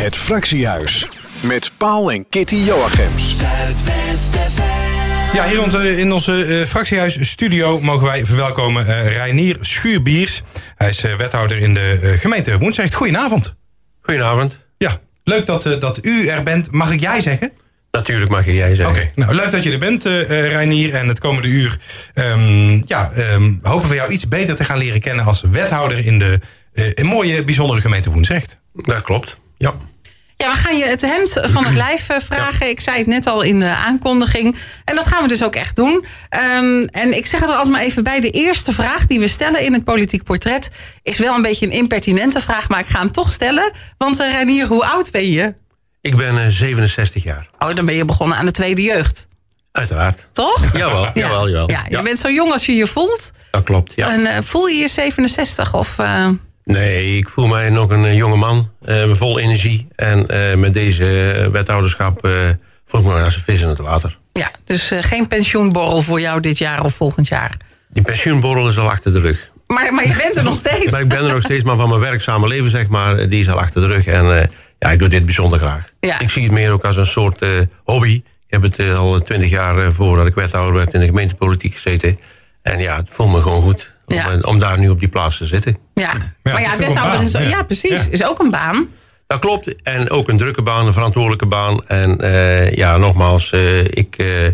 Het Fractiehuis. Met Paul en Kitty Joachims. Ja, hier in onze, in onze eh, fractiehuisstudio mogen wij verwelkomen eh Reinier Schuurbiers. Hij is eh, wethouder in de eh, gemeente Woensrecht. Goedenavond. Goedenavond. Ja, leuk dat, eh, dat u er bent. Mag ik jij zeggen? Natuurlijk mag je jij zeggen. Oké, nou leuk dat je er bent, eh eh, Reinier. En het komende uur ehm, ja, ehm, hopen we jou iets beter te gaan leren kennen als wethouder in de eh, een mooie, bijzondere gemeente Woensrecht. Dat klopt. Ja. Ja, we gaan je het hemd van het lijf eh, vragen. Ik zei het net al in de aankondiging. En dat gaan we dus ook echt doen. Ehm, en ik zeg het er altijd maar even bij. De eerste vraag die we stellen in het politiek portret... is wel een beetje een impertinente vraag, maar ik ga hem toch stellen. Want uh, Reinier, hoe oud ben je? Ik ben eh, 67 jaar. Oh, dan ben je begonnen aan de tweede jeugd. Uiteraard. Toch? Jawel, jawel, jawel. Ja, je bent zo jong als je je voelt. Dat klopt, ja. En eh, voel je je 67 of... eh, Nee, ik voel mij nog een eh, jonge man. eh, vol energie. En eh, met deze wethouderschap voel ik me als een vis in het water. ja, dus geen pensioenborrel voor jou dit jaar of volgend jaar. Die pensioenborrel is al achter de rug. Maar, maar je bent er nog steeds. Maar ik ben er nog steeds, maar van mijn werkzame leven, zeg maar, die is al achter de rug. En ja, ik doe dit bijzonder graag. Ja. Ik zie het meer ook als een soort hobby. Ik heb het al twintig jaar voordat ik wethouder werd in de gemeentepolitiek gezeten. En ja, het voelt me gewoon goed om, Ja. om daar nu op die plaats te zitten. Ja, maar ja, is toch een wethouder is, ja. ja. precies, Ja. is ook een baan. Dat klopt. En ook een drukke baan, een verantwoordelijke baan. En eh, ja, nogmaals, eh, ik eh,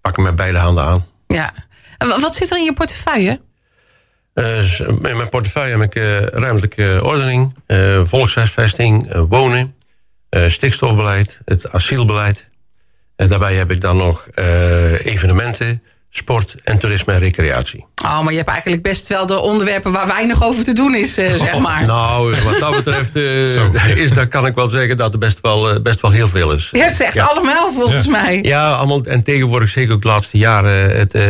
pak hem met beide handen aan. Ja. En wa- wat zit er in je portefeuille? Eh, in mijn portefeuille heb ik eh, ruimtelijke ordening, eh, volkshuisvesting, wonen, eh, stikstofbeleid, het asielbeleid. En daarbij heb ik dan nog eh, evenementen, sport en toerisme en recreatie. Oh, maar je hebt eigenlijk best wel de onderwerpen waar weinig over te doen is, eh, zeg maar. Nou, wat dat betreft eh, is, dat kan ik wel zeggen dat er best wel, eh, best wel heel veel is. Je hebt ze echt Ja. allemaal volgens Ja. mij. Ja, allemaal, en tegenwoordig, zeker ook de laatste jaren, het, eh,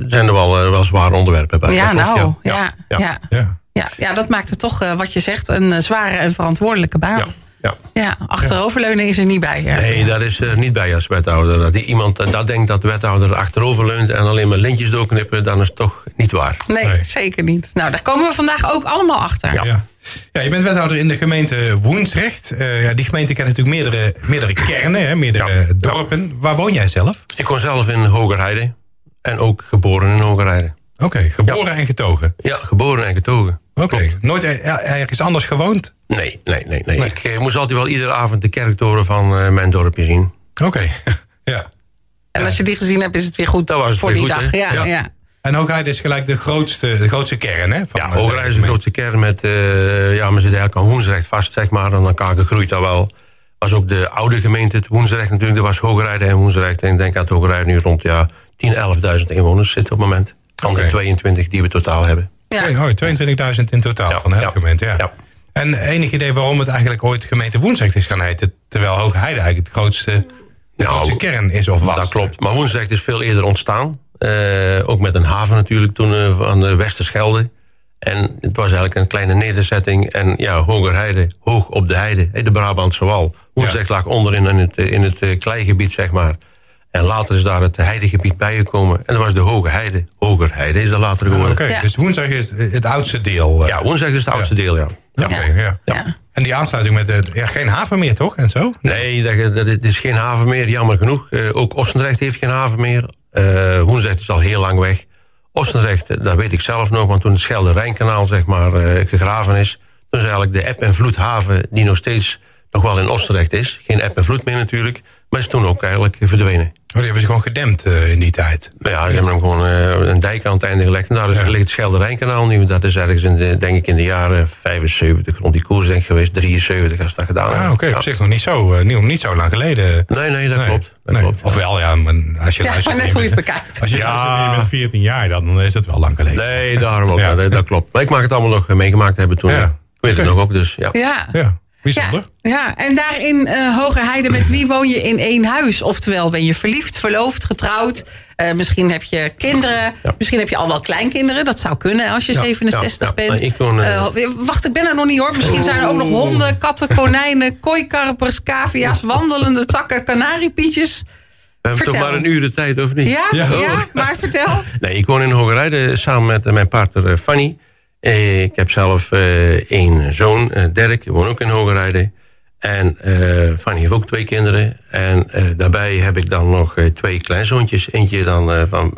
zijn er wel, eh, wel zware onderwerpen bij. Ja, Dat klopt, nou, ja, ja, ja. Ja. Ja, ja, dat maakt het toch, eh, wat je zegt, een eh, zware en verantwoordelijke baan. Ja, Ja, ja. achteroverleunen is er niet bij. hè? Nee, dat is er niet bij als wethouder. Dat iemand eh, dat denkt dat de wethouder achterover leunt en alleen maar lintjes doorknippen, dan is het toch niet waar. Nee, Nee. zeker niet. Nou, daar komen we vandaag ook allemaal achter. Ja. Ja. Ja, je bent wethouder in de gemeente Woensrecht. Eh, ja, die gemeente kent natuurlijk meerdere, meerdere kernen, hè, meerdere Ja. dorpen. Waar woon jij zelf? Ik woon zelf in Hogerheide en ook geboren in Hogerheide. Oké, geboren en getogen. Ja, geboren en getogen. Oké, nooit er- ergens anders gewoond? Nee, nee, nee. nee. Nee. Ik eh, moest altijd wel iedere avond de kerktoren van eh, mijn dorpje zien. Oké, ja. En als je die gezien hebt, is het weer goed Dat was het voor weer die goed, dag. Ja, ja. Ja. En Hoogheid is gelijk de grootste, de grootste kern, hè? Van Ja, eh, Hogerheide is de grootste kern met, eh, ja, we zitten eigenlijk aan Woensrecht vast, zeg maar. En dan kaken groeit dat wel. Was ook de oude gemeente, het Woensrecht natuurlijk, dat was Hogerheide en Woensrecht. En ik denk dat Hogerheide nu rond ja, 10.000, 11.000 inwoners zit op het moment. Van de 22 die we totaal hebben. Ja. Oké, hoi, 22.000 in totaal Ja, van ja. gemeente, ja. Ja. En enig idee waarom het eigenlijk ooit gemeente Woensrecht is gaan heten... terwijl Hoogheide eigenlijk het grootste, de Nou, grootste kern is of was? Dat klopt. Maar Woensrecht is veel eerder ontstaan. Eh, ook met een haven natuurlijk toen eh, aan de Westerschelde. En het was eigenlijk een kleine nederzetting. En ja, Hogerheide, hoog op de heide, hè, de Brabantse wal. Woensrecht lag onderin in het, in het eh, kleigebied, zeg maar. En later is daar het heidegebied bijgekomen. En dat was de Hoge Heide. Hogerheide is dat later geworden. Oké, Ja. dus Woensrecht is het oudste deel. eh. Ja, Woensrecht is het oudste deel, ja. ja. Oké, ja. Ja. En die aansluiting met de, ja, geen haven meer, toch? En zo? Nee, dat, dat, het is geen haven meer, jammer genoeg. Eh, ook Ossendrecht heeft geen haven meer. Eh Woensrecht is al heel lang weg. Ossendrecht, dat weet ik zelf nog, want toen het Schelde-Rijnkanaal zeg maar, eh, gegraven is... toen is eigenlijk de Eb- en Vloedhaven, die nog steeds nog wel in Ossendrecht is... geen Eb en Vloed meer natuurlijk, maar is toen ook eigenlijk verdwenen. Oh, die hebben ze gewoon gedempt eh, in die tijd. Nou ja, ze hebben hem gewoon eh, een dijk aan het einde gelegd. En daar is, ligt het Schelde-Rijnkanaal nu. Dat is ergens in de, denk ik in de jaren 75, rond die koers denk ik geweest. 73 als ze dat gedaan Ah, oké, Ja. op zich nog niet zo, eh, niet, niet zo lang geleden. Nee, nee, dat Nee. klopt. Dat Nee. klopt. Of wel, ja, maar als je Ja, luistert... maar net hoe je het bekijkt. Als je Ja. bent 14 jaar, dan is het wel lang geleden. Nee, daarom ook. Ja. Ja. Dat, dat klopt. Maar ik mag het allemaal nog meegemaakt hebben toen. Ja. Ik weet het nog ook, dus ja. Ja. Ja, bijzonder. Ja, ja, en daar in eh Hogerheide, met wie woon je in één huis? Oftewel, ben je verliefd, verloofd, getrouwd? Eh, misschien heb je kinderen. Ja. Misschien heb je al wel kleinkinderen. Dat zou kunnen als je Ja, 67 ja, ja. bent. Maar ik woon, eh, wacht, ik ben er nog niet hoor. Misschien zijn er ook nog honden, katten, konijnen, kooikarpers, cavia's, wandelende takken, kanariepietjes. We hebben Vertel. toch maar een uur de tijd, of niet? Ja, ja, Oh. maar vertel. Nee, ik woon in Hogerijde samen met mijn partner Fanny. Eh, ik heb zelf eh, één zoon, eh, Dirk. Die woont ook in Hogerijde. En Fanny heeft ook twee kinderen. En daarbij heb ik dan nog twee kleinzoontjes. Eentje dan van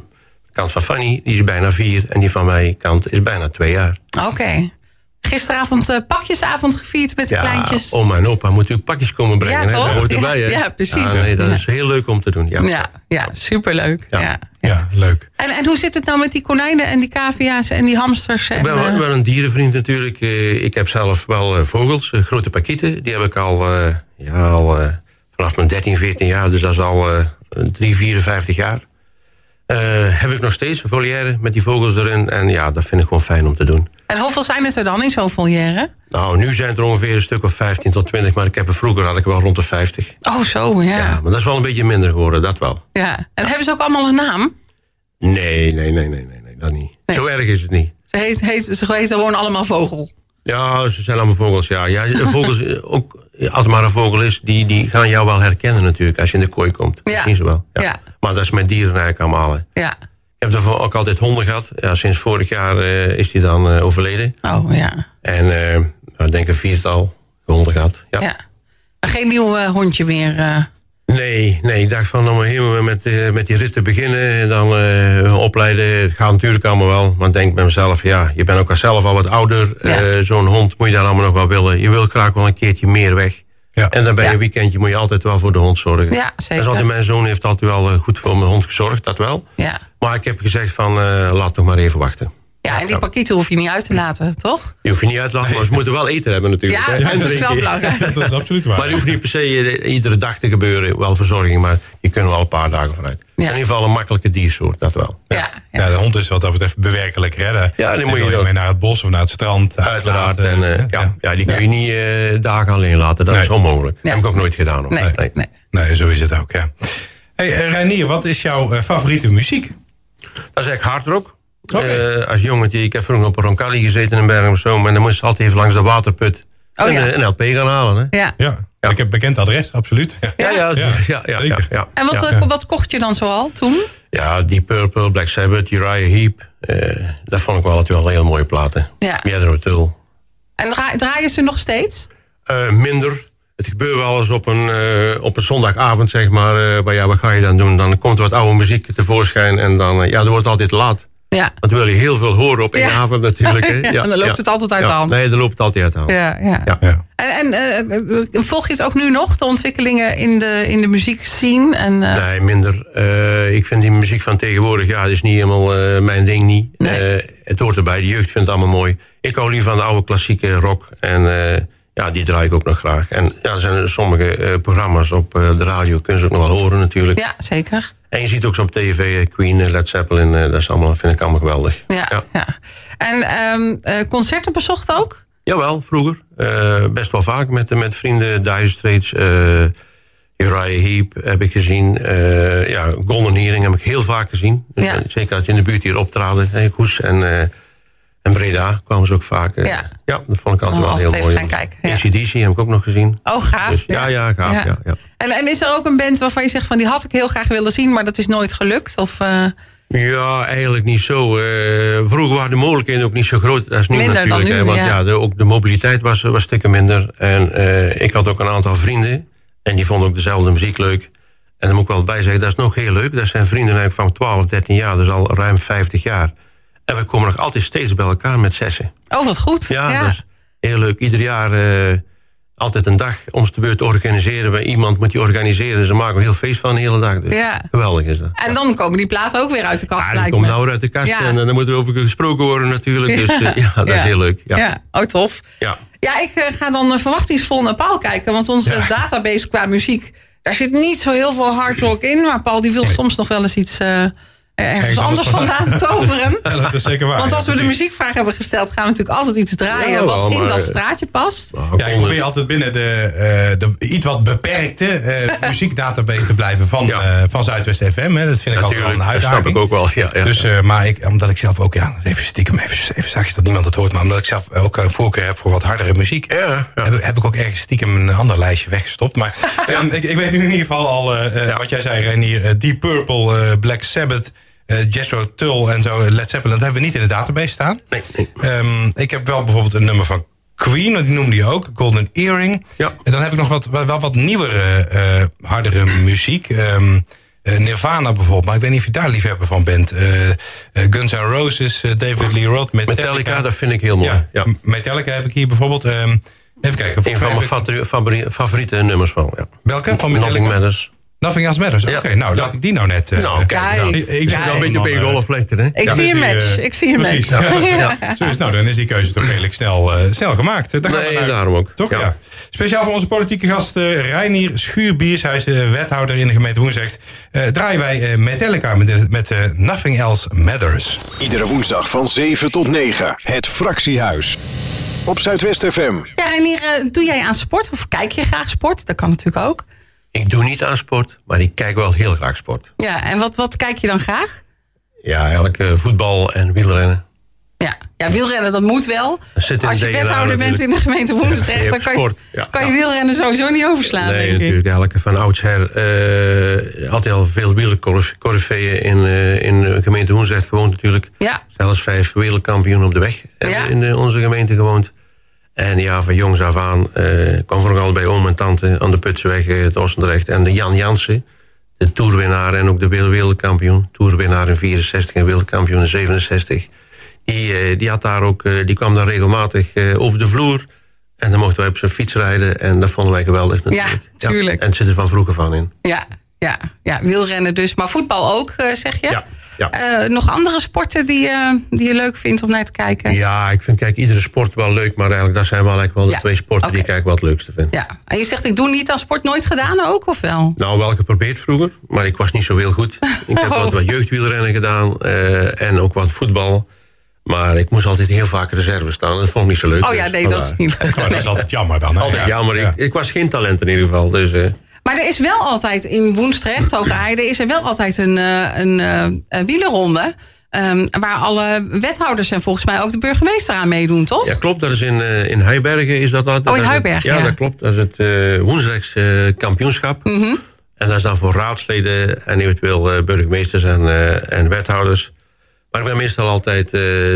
de kant van Fanny, die is bijna vier. En die van mijn kant is bijna twee jaar. Oké. Gisteravond pakjesavond gevierd met de Ja, kleintjes. oma en opa moeten ook pakjes komen brengen. Ja, hè? Dat hoort erbij, Ja, hè? ja, precies. Nee, dat Ja. is heel leuk om te doen. Ja. Ja, ja superleuk. Ja. Ja. Leuk. En, en hoe zit het nou met die konijnen en die cavia's en die hamsters? En, Ik ben wel, eh, wel een dierenvriend natuurlijk. Eh, ik heb zelf wel eh, vogels, grote pakieten. Die heb ik al, ja, al vanaf mijn 13, 14 jaar. Dus dat is al eh 3, 54 jaar. Eh, heb ik nog steeds een volière met die vogels erin. En ja, dat vind ik gewoon fijn om te doen. En hoeveel zijn het er dan in zo'n volière? Nou, nu zijn het er ongeveer een stuk of 15 tot 20. Maar ik heb er vroeger had ik wel rond de 50. Oh, zo, ja. Ja, ja. maar dat is wel een beetje minder geworden, dat wel. En hebben ze ook allemaal een naam? Nee, nee, nee, nee, nee, nee dat niet. Nee. Zo erg is het niet. Ze, heet, heet, ze heten gewoon allemaal vogel. Ja, ze zijn allemaal vogels, ja. ja vogels, ook, als het maar een vogel is, die, die gaan jou wel herkennen natuurlijk als je in de kooi komt. Dat Ja. zien ze wel. Ja. Ja. Maar dat is met dieren eigenlijk allemaal. hè. Ja. Ik heb ervoor ook altijd honden gehad. Ja, sinds vorig jaar eh, is die dan eh, overleden. Oh, ja. En eh, nou, ik denk een viertal honden gehad. Ja. ja. Geen nieuw eh, hondje meer. Nee, nee, ik dacht van om helemaal met, eh, met die rit te beginnen en dan eh, opleiden. Het gaat natuurlijk allemaal wel. Maar ik denk bij mezelf, ja, je bent ook al zelf al wat ouder. Ja. Eh, Zo'n hond moet je dan allemaal nog wel willen. Je wil graag wel een keertje meer weg. Ja. En dan bij Ja. een weekendje moet je altijd wel voor de hond zorgen. Ja, zeker. Altijd, mijn zoon heeft altijd wel goed voor mijn hond gezorgd, dat wel. ja. Maar ik heb gezegd van, eh, laat nog maar even wachten. Ja, en die pakieten hoef je niet uit te laten, toch? Je hoeft je niet uit te lachen, maar ze moeten wel eten hebben natuurlijk. Ja, dat is wel belangrijk. dat is absoluut waar. Maar die hoeft niet per se eh, iedere dag te gebeuren, wel verzorging, maar die kunnen wel een paar dagen. Ja. In ieder geval een makkelijke diersoort, dat wel. Ja. ja. Ja, de hond is wat dat betreft bewerkelijker. Hè? Daar- Ja, die moet je ook. mee naar het bos of naar het strand. Uiteraard. uitlaten. En, eh, ja, ja, die kun je niet eh, dagen alleen laten, dat Nee. is onmogelijk. Ja. heb ik ook nooit gedaan. Hoor. Nee, nee. Nee, zo is het ook, ja. Hey, eh, Reinier, wat is jouw eh, favoriete muziek? Dat is eigenlijk hardrock. Eh, als jongetje, ik heb vroeger op een Roncalli gezeten in Bergen of zo, maar dan moest je altijd even langs de waterput Oh, en, ja. eh, een LP gaan halen. Hè? Ja. Ja, Ja. ik heb bekend adres, absoluut. Ja. Ja, ja, ja, ja, ja, zeker. ja, En wat, ja. eh, wat kocht je dan zoal toen? Ja, Deep Purple, Black Sabbath, Uriah Heep. eh, dat vond ik wel altijd wel heel mooie platen. Ja. Jethro Tull. En dra draaien ze nog steeds? Eh, minder. Het gebeurt wel eens op een, eh, op een zondagavond, zeg maar. eh, maar ja, wat ga je dan doen? Dan komt er wat oude muziek tevoorschijn. En dan, ja, dan wordt het altijd laat. Ja. Want dan wil je heel veel horen op één Ja. avond natuurlijk. Hè? Ja, dan loopt het altijd uit de Ja. hand. Nee, dan loopt het altijd uit de hand. Ja, ja. Ja. Ja. En, en eh, volg je het ook nu nog, de ontwikkelingen in de, in de muziekscene? En, eh, Nee, minder. Eh, ik vind die muziek van tegenwoordig, ja, dat is niet helemaal eh, mijn ding niet. Nee. Eh, het hoort erbij, de jeugd vindt het allemaal mooi. Ik hou liever van de oude klassieke rock. En eh, ja, die draai ik ook nog graag. En ja, er zijn sommige eh, programma's op de radio, kunnen ze ook nog wel horen natuurlijk. Ja, zeker. En je ziet ook zo op tv, eh, Queen, eh, Led Zeppelin, eh, dat is allemaal, vind ik allemaal geweldig. Ja, ja. ja. En ehm, eh, concerten bezocht ook? Jawel, vroeger. Best wel vaak met, met vrienden. Dire Straits, eh Uriah Heep heb ik gezien. Ja, Golden Hearing heb ik heel vaak gezien. Dus, Ja. Zeker als je in de buurt hier optraden. Koes en, en Breda kwamen ze ook vaak. eh, Ja. ja, dat vond ik altijd Oh, wel heel mooi. gaan kijken, ja. ACDC heb ik ook nog gezien. Oh, gaaf. Dus, ja, ja, gaaf. Ja. Ja, En, en is er ook een band waarvan je zegt van die had ik heel graag willen zien, maar dat is nooit gelukt? Of, eh, Ja, eigenlijk niet zo. Eh, vroeger waren de mogelijkheden ook niet zo groot. Dat is nu Minder dan natuurlijk. nu, hè, want ja. de, ook de mobiliteit was, was stukken minder. En ik had ook een aantal vrienden. En die vonden ook dezelfde muziek leuk. En dan moet ik wel bij zeggen, dat is nog heel leuk. Dat zijn vrienden eigenlijk van 12, 13 jaar. Dus al ruim 50 jaar. En we komen nog altijd steeds bij elkaar met zessen. oh, wat goed. Ja, dat is heel leuk. Ieder jaar eh, altijd een dag om de beurt organiseren. we. Iemand moet die organiseren. Ze maken er heel feest van de hele dag. Dus Ja. Geweldig is dat. En dan komen die platen ook weer uit de kast, Ja, die me. nou weer uit de kast Ja. en eh, dan moet er over gesproken worden natuurlijk. Dus eh, ja, dat is heel leuk. Ja. Ja. oh tof. Ja. Ja, ik ga dan verwachtingsvol naar Paul kijken. Want onze database qua muziek, daar zit niet zo heel veel hard rock in. Maar Paul die wil soms nog wel eens iets ergens anders anders vandaan toveren. Ja, dat is zeker waar. Want als we de muziekvraag hebben gesteld, gaan we natuurlijk altijd iets draaien Ja, wat in dat straatje past. Ja, ik probeer altijd binnen de, eh, de iets wat beperkte eh, muziekdatabase te blijven van, Ja. eh, van Zuidwest FM. Hè. Dat vind ik altijd wel een dat snap uitdaging. ik ook wel. Ja, ja. Dus, eh, maar ik, omdat ik zelf ook, ja, even stiekem, even, even zachtjes dat niemand het hoort, maar omdat ik zelf ook een voorkeur heb voor wat hardere muziek, Ja, ja. Heb, ik- heb ik ook ergens stiekem een ander lijstje weggestopt. Maar ehm, ik, ik weet nu in ieder geval al, wat jij zei, Renier, Deep Purple, eh, Black Sabbath, Jethro Tull en zo, eh, Led Zeppelin, dat hebben we niet in de database staan. Nee, nee. Ehm, ik heb wel bijvoorbeeld een nummer van Queen, die noemde je ook. Golden Earring. Ja. En dan heb ik nog wat, wel, wel wat nieuwere, eh, hardere muziek. Ehm, eh, Nirvana bijvoorbeeld, maar ik weet niet of je daar liefhebber van bent. Eh, eh, Guns N' Roses, eh, David Lee Roth, Metallica. Metallica, dat vind ik heel mooi. Ja, Ja. Metallica heb ik hier bijvoorbeeld. ehm, even kijken. Een van mij mijn ik- favoriete nummers van. Ja. Welke? Van Nothing Metallica? Matters. Nothing Else Matters. Oké, nou Ja. laat ik die nou net... eh, Nou, kijk, Kijk, ik- ik ik zit al een beetje op één eh, golflengte, hè? Ik Ja, zie een match. eh, Ik zie een precies. match. Zo is, nou, dan is die keuze toch redelijk snel, eh, snel gemaakt. Dan gaan we Nee, naar- daarom ook. Toch? Ja. Ja. Speciaal voor onze politieke gast eh Reinier Schuurbiers. Hij is eh, wethouder in de gemeente Woensdrecht. Eh, draaien wij eh, Metallica met, met eh, Nothing Else Matters. Iedere woensdag van 7 tot 9. Het Fractiehuis. Op Zuidwest FM. Ja, en hier, eh, doe jij aan sport? Of kijk je graag sport? Dat kan natuurlijk ook. Ik doe niet aan sport, maar ik kijk wel heel graag sport. Ja, en wat, wat kijk je dan graag? Ja, eigenlijk voetbal en wielrennen. Ja, ja wielrennen, dat moet wel. Als je wethouder bent in de gemeente Woensdrecht, Ja, dan kan je, ja. kan je wielrennen sowieso niet overslaan, Nee, denk ik. natuurlijk. Eigenlijk van oudsher eh altijd al veel wielercorrifeeën in, eh, in de gemeente Woensdrecht gewoond natuurlijk. Ja, Zelfs vijf wereldkampioen op de weg in de- onze gemeente gewoond. En ja, van jongs af aan eh, kwam vooral bij oom en tante aan de Putseweg, eh, het Oostendrecht. En de Jan Jansen, de toerwinnaar en ook de wereld- wereldkampioen. Toerwinnaar in 64 en wereldkampioen in 67. Die, eh, die, had daar ook, die kwam daar regelmatig over de vloer. En dan mochten wij op zijn fiets rijden. En dat vonden wij geweldig natuurlijk. tuurlijk. En het zit er van vroeger van in. ja, ja, ja, wielrennen dus. Maar voetbal ook, eh, zeg je? Ja, ja. Eh, nog andere sporten die, eh, die je leuk vindt om naar te kijken? Ja, ik vind kijk, iedere sport wel leuk. Maar eigenlijk, dat zijn wel, eigenlijk wel de Ja, twee sporten die ik eigenlijk wel het leukste vind. Ja, en je zegt ik doe niet aan sport, nooit gedaan ook, of wel? Nou, wel geprobeerd vroeger, maar ik was niet zo heel goed. Ik heb Oh. wat, wat jeugdwielrennen gedaan eh, en ook wat voetbal. Maar ik moest altijd heel vaak reserve staan. Dat vond ik niet zo leuk. Oh ja, dus nee, dat is niet leuk. Maar dat is altijd jammer dan. Hè? Altijd jammer. Ja. Ik, ik was geen talent in ieder geval. Dus, eh, Maar er is wel altijd in Woensdrecht, Hoge Heide, is er wel altijd een, eh, een, eh, een wielerronde. ehm, waar alle wethouders en volgens mij ook de burgemeester aan meedoen, toch? ja, klopt. Dat is in, eh, in Heibergen. Is dat altijd, Oh, in Heibergen, ja, ja. dat klopt. Dat is het woensdags eh, kampioenschap. Mhm. En dat is dan voor raadsleden en eventueel burgemeesters en, en wethouders. Maar ik ben meestal altijd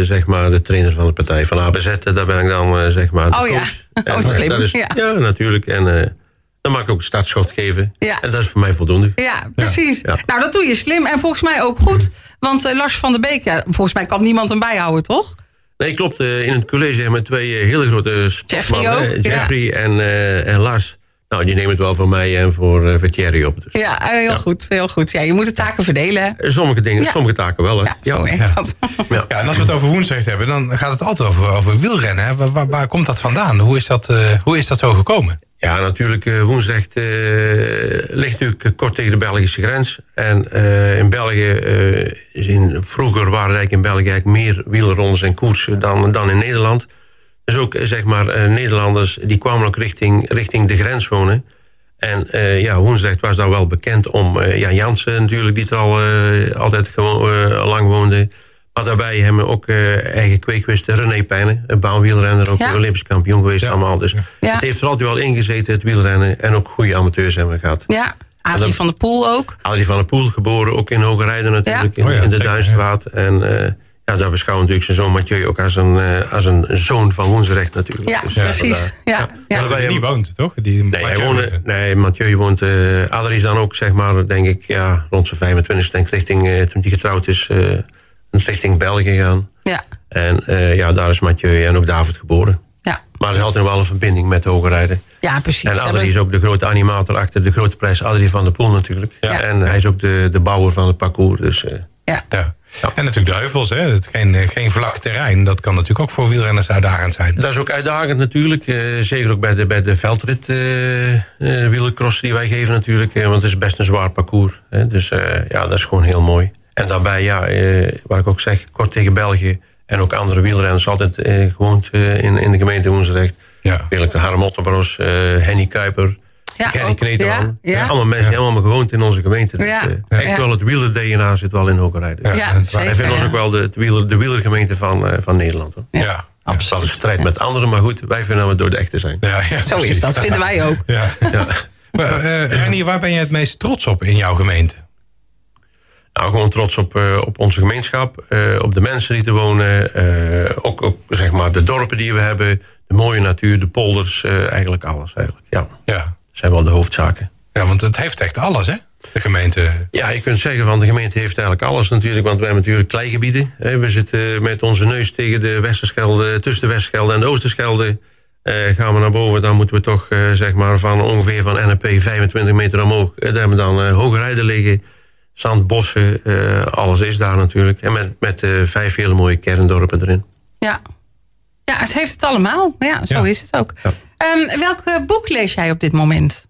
zeg maar de trainer van de partij van ABZ. Daar ben ik dan zeg maar de Oh ja. coach. Oh, En, slim, is- ja. ja. natuurlijk. En dan mag ik ook een startschot geven. Ja. En dat is voor mij voldoende. Ja, precies. Ja. Nou, dat doe je slim en volgens mij ook goed. Want eh, Lars van der Beek, ja, volgens mij kan niemand hem bijhouden, toch? Nee, klopt. eh, in het college hebben we twee eh, hele grote sportmannen. ja. Jeffrey en, eh, en Lars. Nou, die nemen het wel voor mij en voor, voor Thierry op. Dus. Ja, heel goed, heel goed. Ja, je moet de taken verdelen. Sommige dingen, Ja. sommige taken wel. Hè. Ja, zo werkt dat. Ja. Ja, en als we het over Woensdrecht hebben, dan gaat het altijd over, over wielrennen. Hè? Waar, waar, waar komt dat vandaan? Hoe is dat, eh, hoe is dat zo gekomen? Ja, natuurlijk. eh, Woensdrecht eh, ligt natuurlijk eh, kort tegen de Belgische grens. En eh, in België, in, vroeger waren eigenlijk in België meer wielrondes en koersen dan, dan in Nederland. Dus ook zeg maar Nederlanders die kwamen ook richting, richting de grens wonen. En ja, Woensdrecht was daar wel bekend om. Jan Jansen natuurlijk, die er al altijd lang woonde. Maar daarbij hebben we ook eh, eigen kweekwist René Pijnen, een baanwielrenner, ook Ja. Olympisch kampioen geweest Ja. allemaal. Dus Ja. het heeft er altijd wel ingezeten, het wielrennen. En ook goede amateurs hebben we gehad. Ja, Adrie dan- van der Poel ook. Adrie van der Poel, geboren ook in Hogerijden natuurlijk, Ja. in, Oh ja, in de zeker, Duinstraat. En eh, ja, daar beschouwen we natuurlijk zijn zoon Mathieu ook als een, eh, als een zoon van Woensrecht natuurlijk. Ja, Dus, precies. vandaar. Ja, Ja. ja. Maar wij Die woont, toch? Die Nee, hij Mathieu woonde, woont. nee, Mathieu woont. eh Adrie is dan ook, zeg maar, denk ik, ja, rond zijn 25 denk ik, richting, eh, toen hij getrouwd is, eh, richting België gegaan. Ja, En eh, ja, daar is Mathieu en ook David geboren. ja. Maar er is altijd wel een verbinding met Hogerijden. ja precies. En Adrie is ook de grote animator achter de grote prijs Adrie van der Poel natuurlijk. Ja. En hij is ook de, de bouwer van het parcours. Dus eh, ja. Ja. En natuurlijk de heuvels, hè? Het, geen, eh, geen vlak terrein. Dat kan natuurlijk ook voor wielrenners uitdagend zijn. dat is ook uitdagend natuurlijk. eh, zeker ook bij de, bij de veldrit eh, eh, wielercross die wij geven natuurlijk. want het is best een zwaar parcours. Hè, dus eh, ja, dat is gewoon heel mooi. En daarbij, ja, eh, waar ik ook zeg, kort tegen België. En ook andere wielrenners altijd eh, gewoond eh, in, in de gemeente Woensdrecht. Ja. Eerlijk, Harm Otterbros, eh Henny Kuiper, Ja, Gerry ook. Kneteman. Ja, ja. Allemaal mensen die allemaal gewoond in onze gemeente. Dus, Ja, eh, echt ja. wel het wieler-DNA zit wel in Hogerijden. Ja, Ja, het Wij vinden ons ook wel de, de, wieler, de wielergemeente van, eh, van Nederland. Hoor. Ja. Ja, Ja. Wel absoluut. een strijd met anderen, maar goed, wij vinden dat we door de echte zijn. Ja, ja, Zo is dat, vinden wij ook. Ja. Ja. Maar, eh, Reinier, waar ben je het meest trots op in jouw gemeente? Nou, gewoon trots op, eh, op onze gemeenschap, eh, op de mensen die er wonen. eh, ook, ook zeg maar de dorpen die we hebben, de mooie natuur, de polders, eigenlijk alles. Eigenlijk. Ja, dat Ja. zijn wel de hoofdzaken. ja, want het heeft echt alles, hè? De gemeente. Ja, je kunt zeggen van de gemeente heeft eigenlijk alles natuurlijk. Want wij hebben natuurlijk kleigebieden. Hè. We zitten met onze neus tegen de Westerschelde, tussen de Westerschelde en de Oosterschelde. Gaan we naar boven, dan moeten we toch zeg maar van ongeveer van NP 25 meter omhoog. Daar hebben we dan uh, hoge rijden liggen. Zand, bossen, eh, alles is daar natuurlijk. En met, met eh, vijf hele mooie kerndorpen erin. Ja. ja, het heeft het allemaal. Ja, zo Ja. is het ook. Ja. Ehm, welk eh, boek lees jij op dit moment?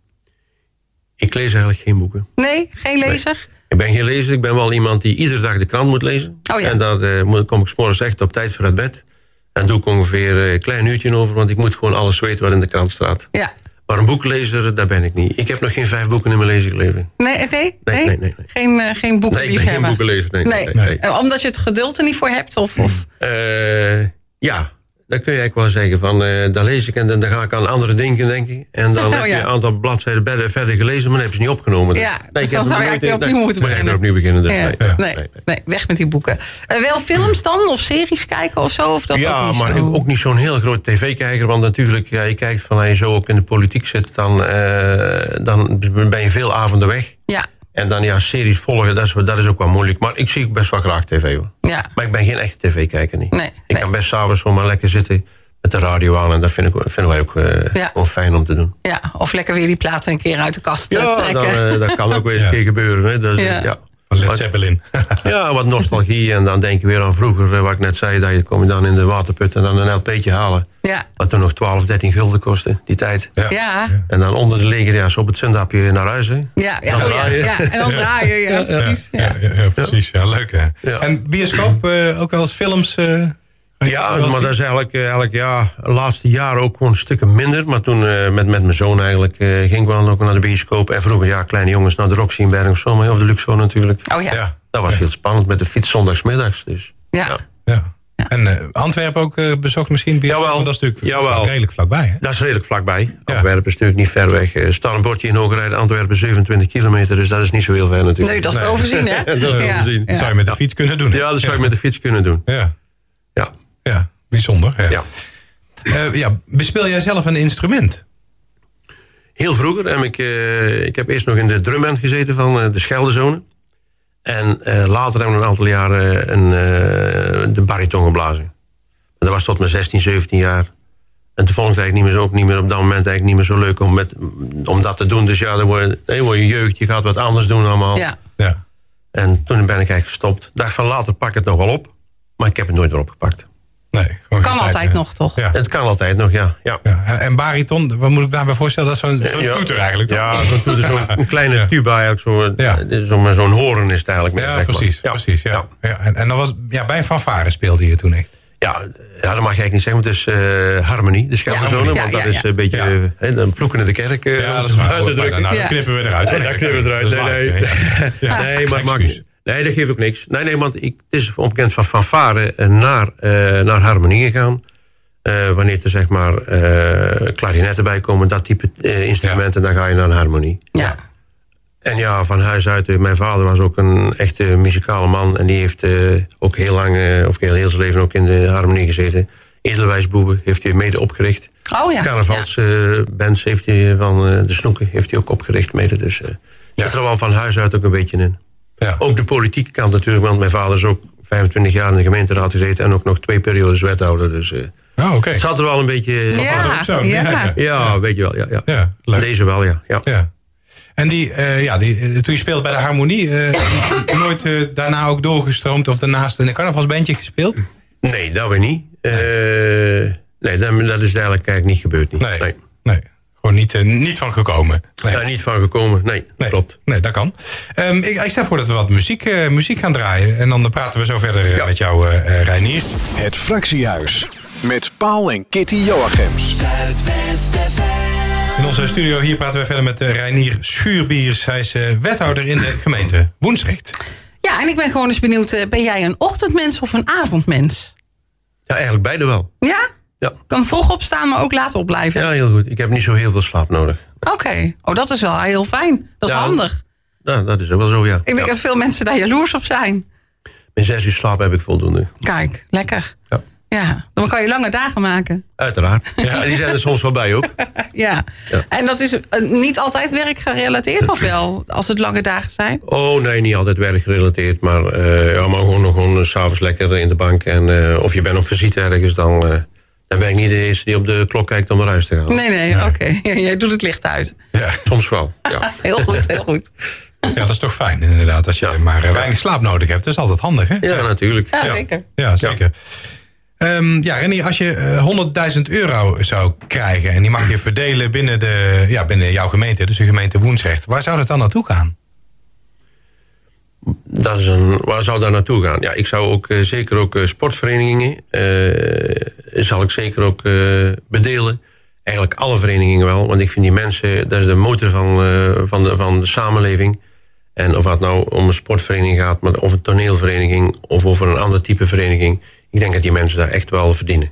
Ik lees eigenlijk geen boeken. Nee, geen lezer? Ik ben geen lezer. Ik ben wel iemand die iedere dag de krant moet lezen. Oh ja. En daar eh, moet- kom ik 's morgens echt op tijd voor uit bed. En doe ik ongeveer een klein uurtje over, want ik moet gewoon alles weten wat in de krant staat. Ja. Maar een boeklezer, daar ben ik niet. Ik heb nog geen vijf boeken in mijn levensleven. Nee, nee, nee? nee, nee, nee. Geen, eh, geen Nee, ik ben boekenliefhebber? geen boekenlezer. Nee, Nee. nee, nee. Eh, Omdat je het geduld er niet voor hebt? Of, of? Eh, ja, dat kun je eigenlijk wel zeggen. Van, eh dan lees ik en dan, dan ga ik aan andere dingen denken. En dan Oh, heb je ja. een aantal bladzijden verder, verder gelezen, maar dan heb je ze niet opgenomen. Ja, dus ik dan zou je eigenlijk opnieuw moeten dan beginnen. opnieuw beginnen. Dus Ja, nee, nee, nee, nee, nee. weg met die boeken. Eh, wel films dan? Of series kijken of zo? Of dat ook ja, maar zo? ook niet zo'n heel groot tv-kijker. Want natuurlijk, ja, je kijkt van als je zo ook in de politiek zit, dan, eh, dan ben je veel avonden weg. Ja, En dan ja, series volgen, dat is, dat is ook wel moeilijk. Maar ik zie ook best wel graag tv hoor. ja. Maar ik ben geen echte tv-kijker niet. Nee, ik nee. kan best s'avonds zomaar lekker zitten met de radio aan. En dat vind ik, vinden wij ook eh, Ja. gewoon fijn om te doen. ja. Of lekker weer die platen een keer uit de kast eh, Ja, trekken. dan, eh, dat kan ook weer eens Ja. een keer gebeuren. Hè. Ja. Ja. Van Led Zeppelin. Ja, wat nostalgie. En dan denk je weer aan vroeger, eh, wat ik net zei. Dat je kom je dan in de waterput en dan een LP'tje halen. ja. Wat toen nog 12, 13 gulden kostte, die tijd. Ja. Ja, En dan onder de legerjas op het zundapje naar huis. Hè. ja, ja, Dan oh, ja, draaien. ja. En dan draaien, ja, precies. Ja. Ja, ja, ja, precies. Ja, leuk hè. Ja. En bioscoop, eh, ook wel eens films? eh, Ja, maar dat is eigenlijk, eh, eigenlijk ja, de laatste jaren ook gewoon stukken minder. Maar toen eh, met, met mijn zoon eigenlijk eh, ging ik wel ook naar de bioscoop. En vroeger, ja, kleine jongens naar de Roxy in Bergen of zo. Of de Luxor natuurlijk. Oh ja, ja. Ja, Dat was heel spannend met de fiets zondagsmiddags. Dus. ja. ja. En eh, Antwerpen ook eh, bezocht misschien? bioscoop? Jawel. Want Dat is natuurlijk Jawel. vlak- redelijk vlakbij. Hè? Dat is redelijk vlakbij. Antwerpen is natuurlijk niet ver weg. Er staat een bordje in Hogerrijden, Antwerpen 27 kilometer. Dus dat is niet zo heel ver natuurlijk. Nee, dat is te overzien, hè? Dat is Ja, overzien. ja. zou je met de fiets kunnen doen. hè? Ja, dat zou je met de fiets kunnen doen. Ja, Ja. Ja. bijzonder. Ja. ja. Eh, ja, bespeel jij zelf een instrument? Heel vroeger heb ik, eh, ik heb eerst nog in de drumband gezeten van eh, de Scheldezone. En eh, later hebben we een aantal jaren een, eh, de bariton geblazen. En dat was tot mijn 16, 17 jaar. En toen vond ik het eigenlijk niet meer zo, ook niet meer op dat moment eigenlijk niet meer zo leuk om, met, om dat te doen. Dus ja, dan word je, dan word je jeugd, je gaat wat anders doen allemaal. Ja. Ja. En toen ben ik eigenlijk gestopt. Dacht van later pak ik het nog wel op. Maar ik heb het nooit meer opgepakt. Nee, gewoon Kan altijd nog, toch? Ja. Het kan altijd nog, ja. ja. Ja. En bariton, wat moet ik daarbij voorstellen? Dat is zo'n zo'n Ja. toeter eigenlijk, toch? Ja, zo'n toeter, zo'n een kleine Ja. tuba eigenlijk. Zo, Ja. zo, zo'n horen is het eigenlijk. met Ja, precies. Ja. precies ja. Ja. En, en dan was, ja, bij een fanfare speelde je toen echt. Ja, ja, dat mag je eigenlijk niet zeggen, want het is eh, harmonie, de Scheldezone. harmonie, want ja, dat ja, is ja. een beetje Ja. hè, de vloeken in de kerk. eh, Ja, dat is waar. Nou, Ja. dat knippen we eruit. Nee, dat knippen we eruit. Dat Nee, nee. ja. Ja. Nee, maar. Nee, dat geeft ook niks. Nee, nee, want ik, het is onbekend van fanfare eh, naar, eh, naar harmonie gegaan. Eh, wanneer er zeg maar eh klarinetten bij komen, dat type instrumenten, dan ga je naar een harmonie. Ja. En ja, van huis uit, mijn vader was ook een echte muzikale man. En die heeft ook heel lang, of heel, heel zijn leven ook in de harmonie gezeten. Edelwijsboeben heeft hij mede opgericht. Oh ja. Carnavalsbands heeft hij van de Snoeken heeft hij ook opgericht mede. Dus zit er wel van huis uit ook een beetje in. Ja. Ook de politieke kant natuurlijk, want mijn vader is ook 25 jaar in de gemeenteraad gezeten en ook nog twee periodes wethouder. Dus eh, Oh, oké. het zat er wel een beetje. Ja, ook zo. ja. Ja. Weet je wel. Ja, ja. Ja, leuk. Deze wel, ja. ja. Ja. En die, eh, ja, die, eh, toen je speelde bij de Harmonie, eh, nooit eh, daarna ook doorgestroomd of daarnaast in een carnavalsbandje gespeeld? Nee, dat weer niet. Eh, nee, dat, dat is eigenlijk eigenlijk niet gebeurd. Niet. Nee. Nee. nee. Gewoon niet, eh, niet van gekomen. Nee. Daar niet van gekomen. Nee, Nee, klopt. Nee, dat kan. Ehm, ik, ik stel voor dat we wat muziek, eh, muziek gaan draaien. En dan praten we zo verder eh, Ja. met jou, eh eh, Reinier. Het Fractiehuis. Met Paul en Kitty Joachims. In onze studio hier praten we verder met Reinier Schuurbiers. Hij is eh, wethouder in de gemeente Woensrecht. Ja, en ik ben gewoon eens benieuwd, ben jij een ochtendmens of een avondmens? Ja, eigenlijk beide wel. Ja? Ja. Kan vroeg opstaan, maar ook laat opblijven? ja, heel goed. Ik heb niet zo heel veel slaap nodig. Oké. Oh, dat is wel heel fijn. Dat is Ja. handig. nou, dat is ook wel zo, ja. Ik denk Ja. dat veel mensen daar jaloers op zijn. Met zes uur slaap heb ik voldoende. Kijk, lekker. Ja. Ja, dan kan je lange dagen maken. Uiteraard. Ja. Die zijn er soms wel bij ook. Ja. Ja. En dat is eh, niet altijd werkgerelateerd, of wel? Als het lange dagen zijn? Oh nee, niet altijd werkgerelateerd. Maar, eh ja, maar gewoon, gewoon eh, s'avonds lekker in de bank. En, of je bent op visite ergens, dan, dan ben ik niet de eerste die op de klok kijkt om naar huis te gaan. Nee, nee, oké. Jij doet het licht uit. Ja. Soms wel, ja. Heel goed, heel goed. ja, dat is toch fijn inderdaad. Als je maar eh, weinig slaap nodig hebt. Dat is altijd handig, hè? Ja, natuurlijk. Ja, zeker. Ja, zeker. Ehm, ja, Renier, als je eh, 100.000 euro zou krijgen... en die mag je verdelen binnen, de, ja, binnen jouw gemeente, dus de gemeente Woensrecht... waar zou dat dan naartoe gaan? Dat is een, waar zou daar naartoe gaan? Ja, ik zou ook eh, zeker ook eh, sportverenigingen... eh, zal ik zeker ook bedelen. Eigenlijk alle verenigingen wel. Want ik vind die mensen... dat is de motor van, van, de, van de samenleving. En of het nou om een sportvereniging gaat... Maar of een toneelvereniging... of over een ander type vereniging... ik denk dat die mensen daar echt wel verdienen.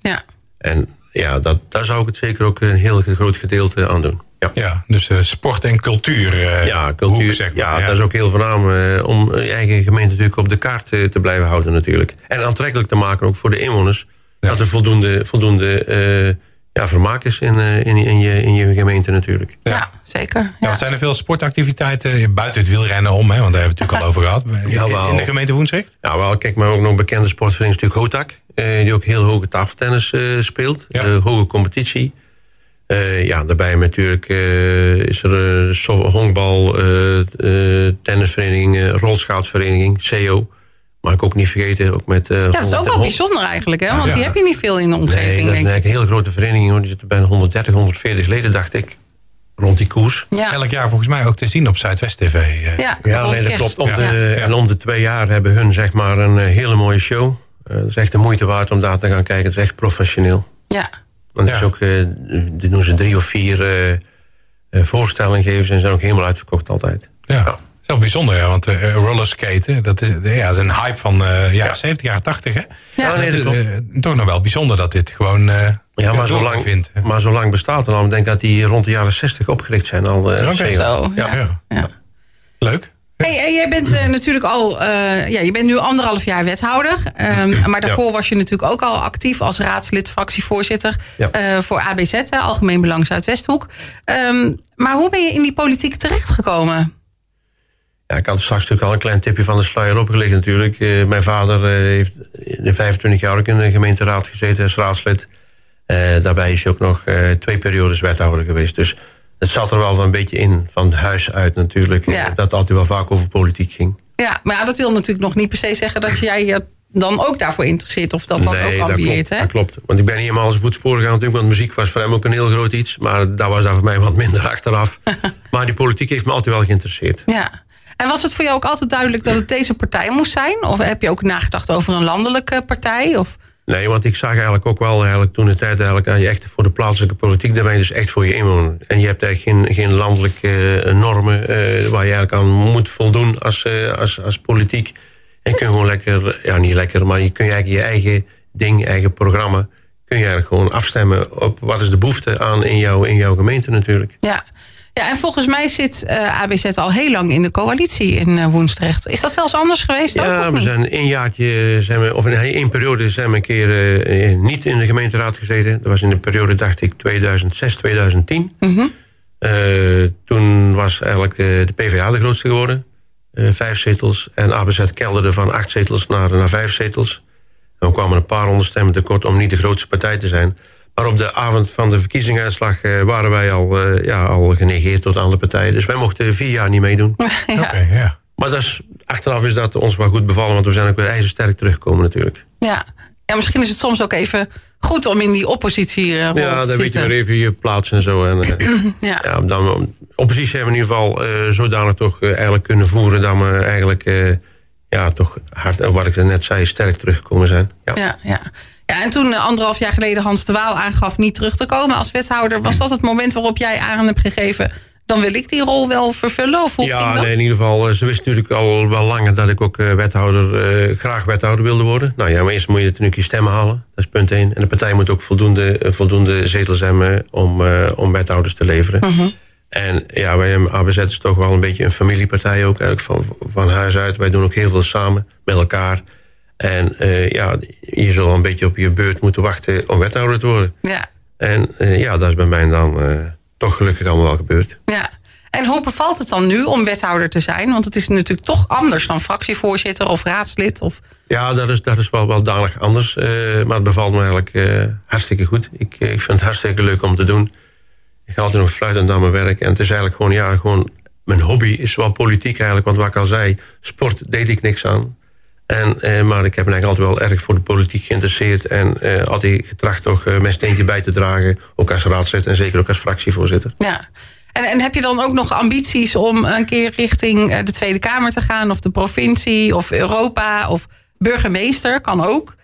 Ja. En ja, dat, daar zou ik het zeker ook een heel groot gedeelte aan doen. Ja. Ja, dus eh, sport en cultuur. eh, Ja, cultuur. hoek, zeg maar. ja, dat is ook heel voornaam eh, om je eigen gemeente natuurlijk op de kaart eh, te blijven houden natuurlijk. En aantrekkelijk te maken ook voor de inwoners. Dat er voldoende, voldoende eh, ja, vermaak is in, in, in, je, in je gemeente natuurlijk. Ja, zeker. Ja, zijn er veel sportactiviteiten buiten het wielrennen om, hè? want daar hebben we het natuurlijk al over gehad. In-. In de gemeente Woensrecht? Ja, wel, kijk, maar ook nog een bekende sportvereniging is natuurlijk Hotak. Eh, die ook heel hoge tafeltennis eh, speelt. Ja. Eh, hoge competitie. Eh, ja, daarbij natuurlijk eh, is er eh, so- honkbal, eh, eh, tennisvereniging, rolschaatsvereniging, CO. Mag ik ook niet vergeten. Ook met, eh, Ja, dat is ook wel bijzonder eigenlijk, hè? Want Ja. die heb je niet veel in de Nee, omgeving, dat is eigenlijk een hele grote vereniging. Hoor. Die zitten bijna 130, 140 leden, dacht ik. Rond die koers. Ja, Elk jaar volgens mij ook te zien op Zuidwest TV. ja, nee, dat klopt. Om de, Ja. En om de twee jaar hebben hun zeg maar een hele mooie show. Eh dat is echt de moeite waard om daar te gaan kijken. Het is echt professioneel. Ja. Want het Ja. is ook, eh, die doen ze drie of vier eh, eh, voorstellingen geven. ze En zijn ook helemaal uitverkocht altijd. Ja. Dat is wel bijzonder, ja, want eh rollerskaten, dat is, ja, dat is een hype van eh jaren 70, jaren 80. Hè? Ja, nee, dat Het is, klopt. eh, toch nog wel bijzonder dat dit gewoon eh Ja, maar zo, doorgang lang, vindt. maar zo lang bestaat het al. Ik denk dat die rond de jaren 60 opgericht zijn al. eh, Oké. zeker. Zo, ja. Ja. ja. Leuk. Hey, jij bent eh, natuurlijk al, eh, ja, je bent nu anderhalf jaar wethouder. Ehm, maar daarvoor was je natuurlijk ook al actief als raadslid, fractievoorzitter Ja. eh, voor ABZ, Algemeen Belang Zuidwesthoek. Ehm, maar hoe ben je in die politiek terechtgekomen? Ja, ik had straks natuurlijk al een klein tipje van de sluier opgelegd natuurlijk. Mijn vader heeft in 25 jaar ook in de gemeenteraad gezeten als raadslid. Daarbij is hij ook nog twee periodes wethouder geweest. Dus het zat er wel een beetje in, van huis uit natuurlijk. Ja. Dat het altijd wel vaak over politiek ging. Ja, maar dat wil natuurlijk nog niet per se zeggen dat jij je dan ook daarvoor interesseert of dat dan ook dat ambieert. Hè? dat klopt. Want ik ben niet helemaal zijn voetsporen gegaan natuurlijk. Want muziek was voor hem ook een heel groot iets. Maar daar was daar voor mij wat minder achteraf. maar die politiek heeft me altijd wel geïnteresseerd. Ja. En was het voor jou ook altijd duidelijk dat het deze partij moest zijn? Of heb je ook nagedacht over een landelijke partij? Of? Nee, want ik zag eigenlijk ook wel eigenlijk toen de tijd eigenlijk aan je echt voor de plaatselijke politiek, daar ben je dus echt voor je inwoner. En je hebt eigenlijk geen, geen landelijke eh, normen eh, waar je eigenlijk aan moet voldoen als, eh, als, als politiek. En je kunt gewoon lekker, ja niet lekker, maar je kun je eigenlijk je eigen ding, eigen programma, kun je eigenlijk gewoon afstemmen op wat is de behoefte aan in, jouw in jouw gemeente natuurlijk. Ja. Ja, en volgens mij zit eh, ABZ al heel lang in de coalitie in eh, Woensdrecht. Is dat wel eens anders geweest? Ja, we zijn één jaartje, zijn we, of in één periode zijn we een keer eh, niet in de gemeenteraad gezeten. Dat was in de periode, dacht ik, 2006, 2010. Eh, toen was eigenlijk de PvdA de grootste geworden. Vijf zetels. En ABZ kelderde van acht zetels naar, naar vijf zetels. En we kwamen een paar honderd stemmen tekort om niet de grootste partij te zijn. Maar op de avond van de verkiezingsuitslag eh, waren wij al, eh, ja, al genegeerd tot andere partijen. Dus wij mochten vier jaar niet meedoen. ja. Oké, ja. Maar dat is, achteraf is dat ons wel goed bevallen, want we zijn ook weer ijzersterk teruggekomen natuurlijk. Ja. ja, misschien is het soms ook even goed om in die oppositie eh, Ja, te dan weet je weer even je plaats en zo. En, eh, Ja. ja, dan, oppositie hebben we in ieder geval eh, zodanig toch eigenlijk kunnen voeren dat we eigenlijk eh, ja, toch hard, en wat ik net zei, sterk teruggekomen zijn. Ja. Ja, ja. Ja, en toen eh, anderhalf jaar geleden Hans de Waal aangaf niet terug te komen als wethouder, was dat het moment waarop jij aan hebt gegeven, dan wil ik die rol wel vervullen? Of hoe Ja, nee, in ieder geval, eh, ze wist natuurlijk al wel langer dat ik ook eh, wethouder, eh, graag wethouder wilde worden. Nou ja, maar eerst moet je natuurlijk je stemmen halen. Dat is punt één. En de partij moet ook voldoende, voldoende zetels hebben om, eh, om wethouders te leveren. Mhm. En ja, wij hebben ABZ is toch wel een beetje een familiepartij ook eigenlijk van, van huis uit. Wij doen ook heel veel samen met elkaar. En uh, ja, je zal een beetje op je beurt moeten wachten om wethouder te worden. Ja. En uh, ja, dat is bij mij dan uh, toch gelukkig allemaal wel gebeurd. Ja. En hoe bevalt het dan nu om wethouder te zijn? Want het is natuurlijk toch anders dan fractievoorzitter of raadslid. Of... Ja, dat is, dat is wel, wel danig anders. maar het bevalt me eigenlijk hartstikke goed. Ik, ik vind het hartstikke leuk om te doen. Ik ga altijd nog fluitend aan mijn werk. En het is eigenlijk gewoon, ja, gewoon... Mijn hobby is wel politiek eigenlijk. Want wat ik al zei, sport deed ik niks aan. En, eh, maar ik heb me eigenlijk altijd wel erg voor de politiek geïnteresseerd. En eh, altijd getracht toch uh, mijn steentje bij te dragen. Ook als raadslid en zeker ook als fractievoorzitter. Ja. En, en heb je dan ook nog ambities om een keer richting de Tweede Kamer te gaan? Of de provincie of Europa of burgemeester? Kan ook.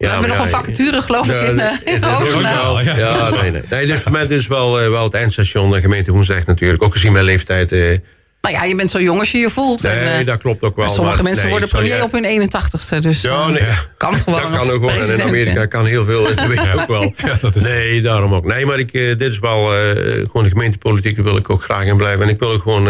Ja, we hebben nog een vacature, geloof ik, in, uh, in ja, ja, nee, nee. nee dit moment is wel, uh, wel het eindstation. De gemeente Woensdrecht natuurlijk. Ook gezien mijn leeftijd. Uh, nou ja, je bent zo jong als je je voelt. Nee, en, dat klopt ook wel. Sommige maar, mensen nee, worden premier op hun 81ste. Dus ja, nee. kan gewoon. Dat kan ook gewoon. En in Amerika kan heel veel. Dat weet je ook wel. dat is... Nee, daarom ook. Nee, maar ik, dit is wel gewoon de gemeentepolitiek. Daar wil ik ook graag in blijven. En ik wil ook gewoon,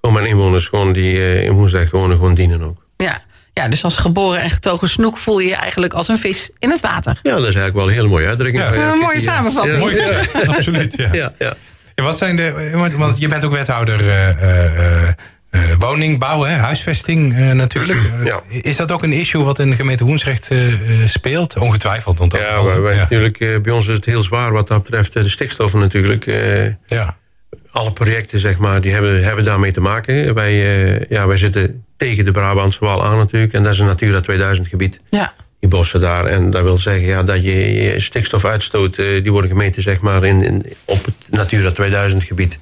gewoon mijn inwoners gewoon die in Woensdrecht wonen gewoon dienen ook. Ja. Ja, dus als geboren en getogen snoek voel je je eigenlijk als een vis in het water. Ja, dat is eigenlijk wel een hele mooie uitdrukking. Ja, een mooie samenvatting. Ja, ja, absoluut, ja. Wat zijn de, want je bent ook wethouder uh, uh, uh, woningbouw, hè, huisvesting natuurlijk. Ja. Is dat ook een issue wat in de gemeente Woensrecht speelt? Ongetwijfeld. Want ja, wij, wij natuurlijk, bij ons is het heel zwaar wat dat betreft de stikstoffen natuurlijk. ja alle projecten, zeg maar, die hebben, hebben daarmee te maken. Wij, uh, ja, wij zitten tegen de Brabantse Wal aan natuurlijk. En dat is een Natura 2000 gebied. Ja. Die bossen daar. En dat wil zeggen ja, dat je, je stikstofuitstoot... Uh, die worden gemeten zeg maar, in, in, op het Natura 2000 gebied.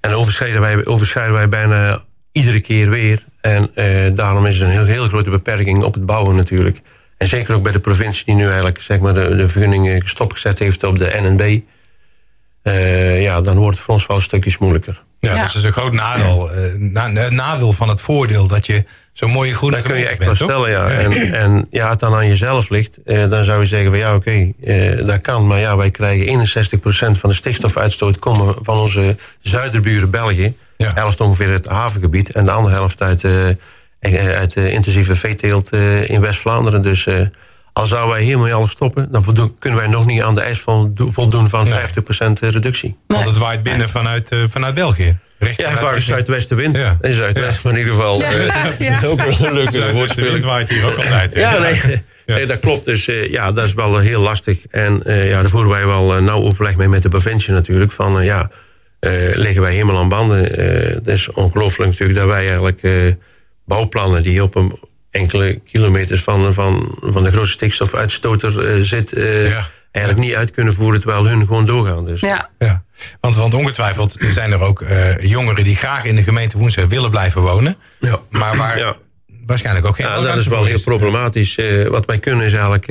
En overschrijden wij, overschrijden wij bijna iedere keer weer. En uh, daarom is er een heel, heel grote beperking op het bouwen natuurlijk. En zeker ook bij de provincie die nu eigenlijk zeg maar, de, de vergunning stopgezet heeft op de NNB... Uh, ja, dan wordt het voor ons wel stukjes moeilijker. Ja, ja. dat is een groot nadeel. Uh, nadeel van het voordeel dat je zo'n mooie groene Dat kun je echt wel stellen, ja. En, en ja, het dan aan jezelf ligt, uh, dan zou je zeggen van ja, oké, okay, dat kan. Maar ja, wij krijgen 61% van de stikstofuitstoot komen van onze zuiderburen België. Ja. Helft ongeveer het havengebied en de andere helft uit, uit de intensieve veeteelt in West-Vlaanderen. Dus al zouden wij hiermee alles stoppen, dan voldoen, kunnen wij nog niet aan de eis van, voldoen van nee. 50% reductie. Want het waait binnen vanuit, uh, vanuit België. Ja, vaak zuidwestenwind. Ja. En zuidwest, ja. maar in ieder geval. Ja, ja. ja. ook een leuke woordspeling. waait hier ook altijd. Ja, nee, nee, dat klopt. Dus uh, ja, dat is wel heel lastig. En uh, ja, daar voeren wij wel uh, nauw overleg mee met de provincie natuurlijk. Van ja, liggen wij helemaal aan banden. het is ongelooflijk natuurlijk dat wij eigenlijk bouwplannen die op een enkele kilometers van, van, van de grootste stikstofuitstoter uh, zit... Uh, ja. Eigenlijk niet uit kunnen voeren terwijl hun gewoon doorgaan. Dus. Ja. ja. Want, want ongetwijfeld zijn er ook uh, jongeren die graag in de gemeente Woensdag willen blijven wonen. Ja. Maar waar ja. waarschijnlijk ook geen Ja, dat is wel heel problematisch. wat wij kunnen is eigenlijk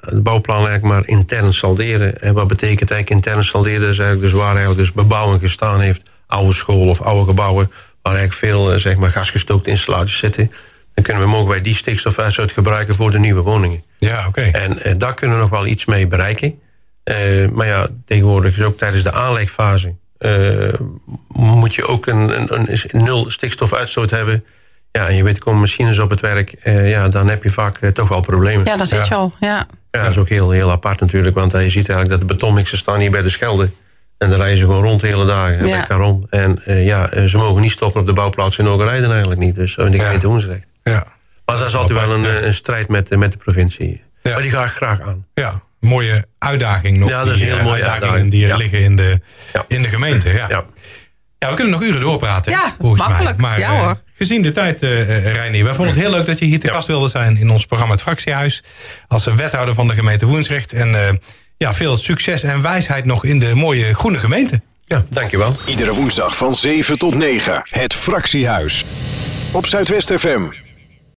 het bouwplan eigenlijk maar intern salderen. En wat betekent eigenlijk intern salderen? Dat is eigenlijk dus waar eigenlijk dus bebouwing gestaan heeft. Oude school of oude gebouwen. Waar eigenlijk veel zeg maar, gasgestookte installaties zitten dan kunnen we, mogen wij die stikstofuitstoot gebruiken voor de nieuwe woningen. Ja, oké. En eh, daar kunnen we nog wel iets mee bereiken. Uh, maar ja, tegenwoordig is ook tijdens de aanlegfase... Uh, moet je ook een, een, een, nul stikstofuitstoot hebben. Ja, en je weet, komen machines op het werk. ja, dan heb je vaak toch wel problemen. Ja, dat zit je al, ja. Ja, dat is ook heel, heel apart natuurlijk. Want je ziet eigenlijk dat de betonmixen staan hier bij de Schelde. En dan rijden ze gewoon rond de hele dagen Ja. bij Caron. En ja, ze mogen niet stoppen op de bouwplaats in Ogerijden eigenlijk niet. Dus in de gemeente Hoensrecht. Ja. Maar dat is altijd wel een, ja. een strijd met, met de provincie. Ja. Maar die ga ik graag aan. Ja, mooie uitdaging nog. Ja, dat is die, een heel eh, mooie uitdagingen uitdaging. die er Ja. liggen in de, Ja. in de gemeente. Ja. Ja. Ja, we kunnen nog uren doorpraten. Ja, volgens makkelijk. Mij. Maar Ja, eh, hoor. gezien de tijd, uh, Reinier, wij vonden het heel leuk dat je hier te Ja. gast wilde zijn in ons programma Het Fractiehuis. Als wethouder van de gemeente Woensrecht. En eh, ja, veel succes en wijsheid nog in de mooie groene gemeente. Ja, dankjewel. Iedere woensdag van 7 tot 9. Het Fractiehuis. Op Zuidwest FM.